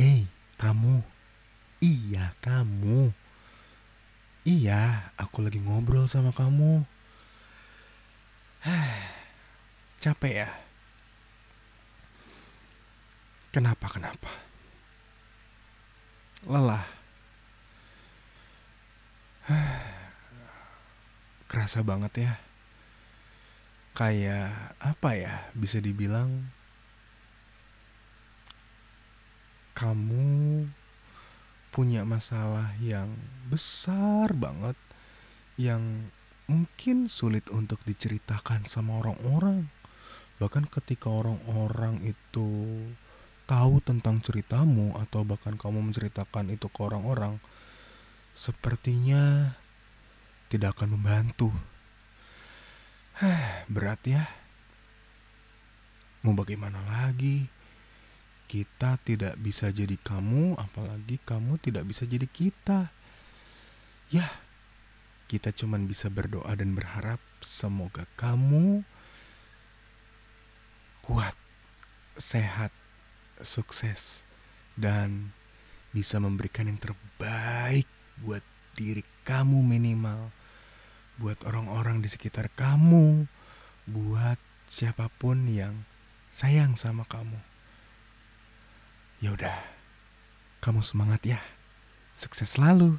Hei, kamu. Iya, kamu. Iya, aku lagi ngobrol sama kamu. Capek ya? Kenapa, kenapa? Lelah. Kerasa banget ya. Kayak apa ya? Bisa dibilang kamu punya masalah yang besar banget yang mungkin sulit untuk diceritakan sama orang-orang. Bahkan ketika orang-orang itu tahu tentang ceritamu atau bahkan kamu menceritakan itu ke orang-orang, sepertinya tidak akan membantu. Berat ya. Mau bagaimana lagi? Kita tidak bisa jadi kamu, apalagi kamu tidak bisa jadi kita. Ya, kita cuman bisa berdoa dan berharap semoga kamu kuat, sehat, sukses, dan bisa memberikan yang terbaik buat diri kamu minimal, buat orang-orang di sekitar kamu, buat siapa pun yang sayang sama kamu. Ya udah, kamu semangat ya. Sukses selalu.